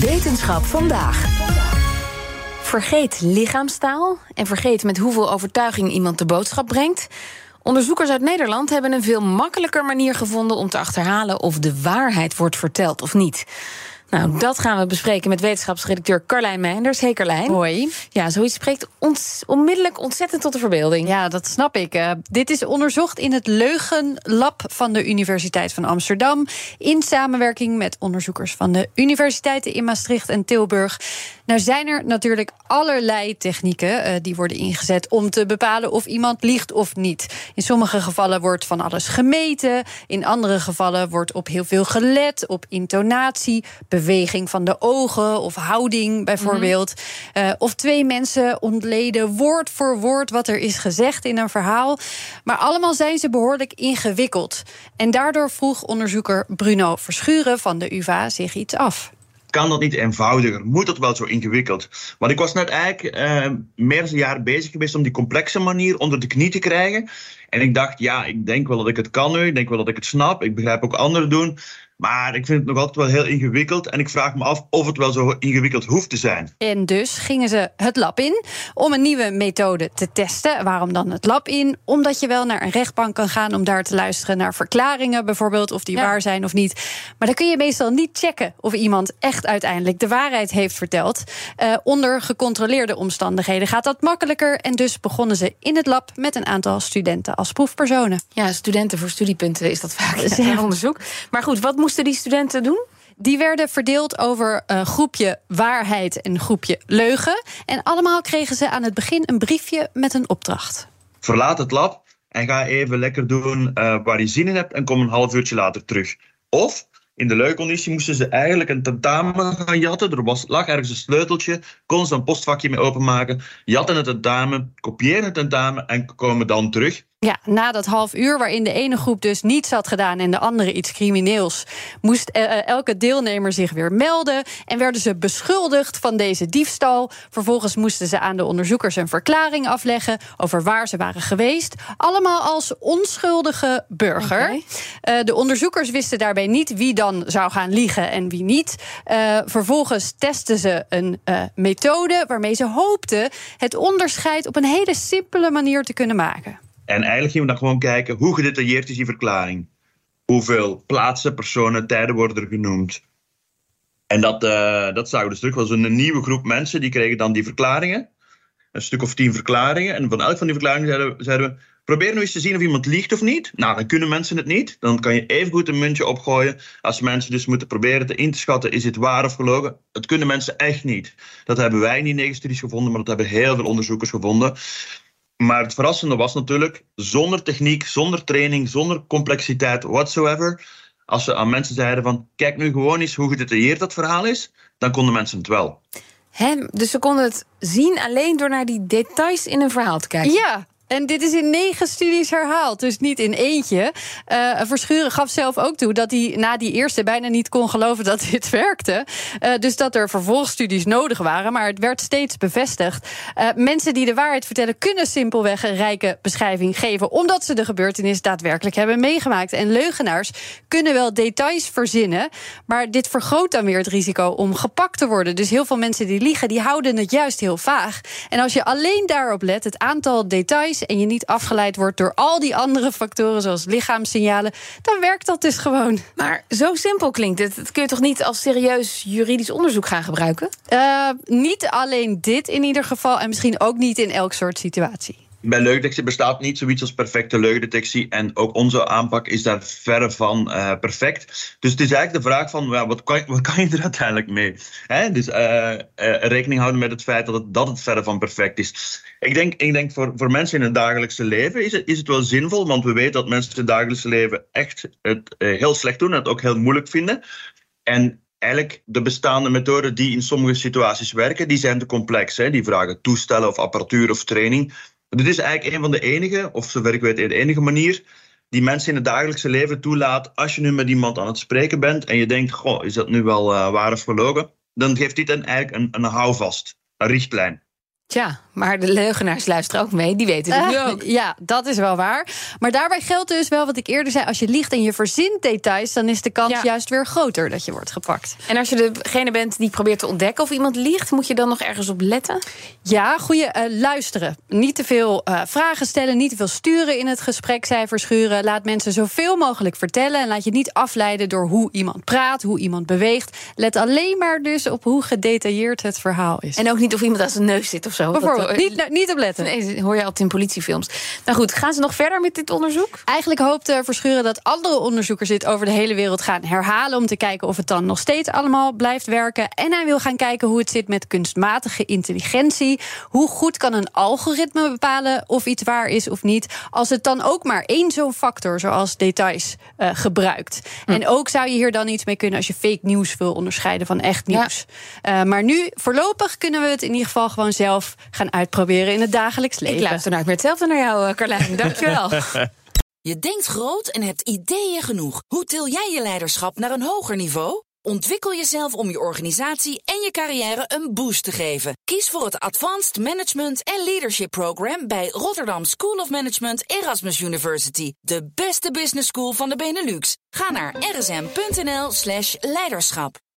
Wetenschap vandaag. Vergeet lichaamstaal en vergeet met hoeveel overtuiging iemand de boodschap brengt. Onderzoekers uit Nederland hebben een veel makkelijker manier gevonden om te achterhalen of de waarheid wordt verteld of niet. Nou, dat gaan we bespreken met wetenschapsredacteur Carlijn Meinders. Hey Carlijn. Hoi. Ja, zoiets spreekt ons onmiddellijk ontzettend tot de verbeelding. Ja, dat snap ik. Uh, dit is onderzocht in het Leugenlab van de Universiteit van Amsterdam... in samenwerking met onderzoekers van de universiteiten in Maastricht en Tilburg. Nou zijn er natuurlijk allerlei technieken uh, die worden ingezet... om te bepalen of iemand liegt of niet. In sommige gevallen wordt van alles gemeten. In andere gevallen wordt op heel veel gelet, op intonatie beweging van de ogen of houding bijvoorbeeld. Mm -hmm. uh, of twee mensen ontleden woord voor woord wat er is gezegd in een verhaal. Maar allemaal zijn ze behoorlijk ingewikkeld. En daardoor vroeg onderzoeker Bruno Verschuren van de UVA zich iets af kan dat niet eenvoudiger? Moet dat wel zo ingewikkeld? Want ik was net eigenlijk uh, meer dan een jaar bezig geweest om die complexe manier onder de knie te krijgen. En ik dacht, ja, ik denk wel dat ik het kan nu. Ik denk wel dat ik het snap. Ik begrijp ook anderen doen. Maar ik vind het nog altijd wel heel ingewikkeld. En ik vraag me af of het wel zo ingewikkeld hoeft te zijn. En dus gingen ze het lab in om een nieuwe methode te testen. Waarom dan het lab in? Omdat je wel naar een rechtbank kan gaan om daar te luisteren naar verklaringen, bijvoorbeeld, of die ja. waar zijn of niet. Maar dan kun je meestal niet checken of iemand echt uiteindelijk de waarheid heeft verteld. Uh, onder gecontroleerde omstandigheden gaat dat makkelijker. En dus begonnen ze in het lab met een aantal studenten als proefpersonen. Ja, studenten voor studiepunten is dat vaak ja. onderzoek. Maar goed, wat moesten die studenten doen? Die werden verdeeld over een groepje waarheid en een groepje leugen. En allemaal kregen ze aan het begin een briefje met een opdracht. Verlaat het lab en ga even lekker doen uh, waar je zin in hebt en kom een half uurtje later terug. Of in de leuconditie moesten ze eigenlijk een tentamen gaan jatten. Er was, lag ergens een sleuteltje, kon ze een postvakje mee openmaken, jatten het tentamen, kopiëren het tentamen en komen dan terug. Ja, na dat half uur waarin de ene groep dus niets had gedaan en de andere iets crimineels, moest uh, elke deelnemer zich weer melden en werden ze beschuldigd van deze diefstal. Vervolgens moesten ze aan de onderzoekers een verklaring afleggen over waar ze waren geweest. Allemaal als onschuldige burger. Okay. Uh, de onderzoekers wisten daarbij niet wie dan zou gaan liegen en wie niet. Uh, vervolgens testten ze een methode waarmee ze hoopten het onderscheid op een hele simpele manier te kunnen maken. En eigenlijk gingen we dan gewoon kijken hoe gedetailleerd is die verklaring. Hoeveel plaatsen, personen, tijden worden er genoemd. En dat, uh, dat zagen we dus terug. was een nieuwe groep mensen die kregen dan die verklaringen. Een stuk of tien verklaringen. En van elk van die verklaringen zeiden, we... Probeer nu eens te zien of iemand liegt of niet. Nou, dan kunnen mensen het niet. Dan kan je even goed een muntje opgooien. Als mensen dus moeten proberen te in te schatten... is het waar of gelogen? Dat kunnen mensen echt niet. Dat hebben wij niet in negen studies gevonden... maar dat hebben heel veel onderzoekers gevonden. Maar het verrassende was natuurlijk, zonder techniek, zonder training, zonder complexiteit whatsoever, als ze aan mensen zeiden van, kijk nu gewoon eens hoe gedetailleerd dat verhaal is, dan konden mensen het wel. Hè, dus ze konden het zien alleen door naar die details in een verhaal te kijken? Ja, en dit is in negen studies herhaald, dus niet in eentje. Uh, Verschuren gaf zelf ook toe dat hij na die eerste bijna niet kon geloven dat dit werkte. Uh, dus dat er vervolgstudies nodig waren, maar het werd steeds bevestigd. Uh, mensen die de waarheid vertellen kunnen simpelweg een rijke beschrijving geven, omdat ze de gebeurtenis daadwerkelijk hebben meegemaakt. En leugenaars kunnen wel details verzinnen, maar dit vergroot dan weer het risico om gepakt te worden. Dus heel veel mensen die liegen, die houden het juist heel vaag. En als je alleen daarop let, het aantal details en je niet afgeleid wordt door al die andere factoren, zoals lichaamssignalen, dan werkt dat dus gewoon. Maar zo simpel klinkt het. Dat kun je toch niet als serieus juridisch onderzoek gaan gebruiken? Uh, niet alleen dit in ieder geval, en misschien ook niet in elk soort situatie bij leugendetectie bestaat niet zoiets als perfecte leugendetectie. En ook onze aanpak is daar verre van uh, perfect. Dus het is eigenlijk de vraag van, wat, kan, wat kan je er uiteindelijk mee? Hè? Dus uh, uh, rekening houden met het feit dat het, dat het verre van perfect is. Ik denk, ik denk voor, voor mensen in het dagelijkse leven is het, is het wel zinvol. Want we weten dat mensen in het dagelijkse leven echt het heel slecht doen. En het ook heel moeilijk vinden. En eigenlijk de bestaande methoden die in sommige situaties werken, die zijn te complex. Hè? Die vragen toestellen of apparatuur of training. Dit is eigenlijk een van de enige, of zover ik weet, de enige manier die mensen in het dagelijkse leven toelaat. Als je nu met iemand aan het spreken bent en je denkt, goh, is dat nu wel uh, waar of gelogen? Dan geeft dit een, eigenlijk een, een houvast, een richtlijn. Tja, maar de leugenaars luisteren ook mee. Die weten het nu Eh, ook. Ja, dat is wel waar. Maar daarbij geldt dus wel wat ik eerder zei. Als je liegt en je verzint details, dan is de kans Ja. juist weer groter dat je wordt gepakt. En als je degene bent die probeert te ontdekken of iemand liegt, moet je dan nog ergens op letten? Ja, goede eh, luisteren. Niet te veel eh, vragen stellen, niet te veel sturen in het gesprek, cijfers schuren. Laat mensen zoveel mogelijk vertellen en laat je niet afleiden door hoe iemand praat, hoe iemand beweegt. Let alleen maar dus op hoe gedetailleerd het verhaal is. En ook niet of iemand aan zijn neus zit of zo. Bijvoorbeeld, Dat- niet, nou, niet op letten. Nee, hoor je altijd in politiefilms. Nou goed, gaan ze nog verder met dit onderzoek? Eigenlijk hoopt eh, Verschuren dat andere onderzoekers dit over de hele wereld gaan herhalen. om te kijken of het dan nog steeds allemaal blijft werken. En hij wil gaan kijken hoe het zit met kunstmatige intelligentie. Hoe goed kan een algoritme bepalen of iets waar is of niet. Als het dan ook maar één zo'n factor, zoals details, eh, gebruikt. En ook zou je hier dan iets mee kunnen als je fake nieuws wil onderscheiden van echt Ja. nieuws. Eh, maar nu, voorlopig, kunnen we het in ieder geval gewoon zelf gaan uitproberen in het dagelijks leven. Ik luister nooit meer hetzelfde naar jou, eh, Carlijn. Dankjewel. Je denkt groot en hebt ideeën genoeg. Hoe til jij je leiderschap naar een hoger niveau? Ontwikkel jezelf om je organisatie en je carrière een boost te geven. Kies voor het Advanced Management en Leadership Program bij Rotterdam School of Management Erasmus University. De beste business school van de Benelux. Ga naar rsm.nl slash leiderschap.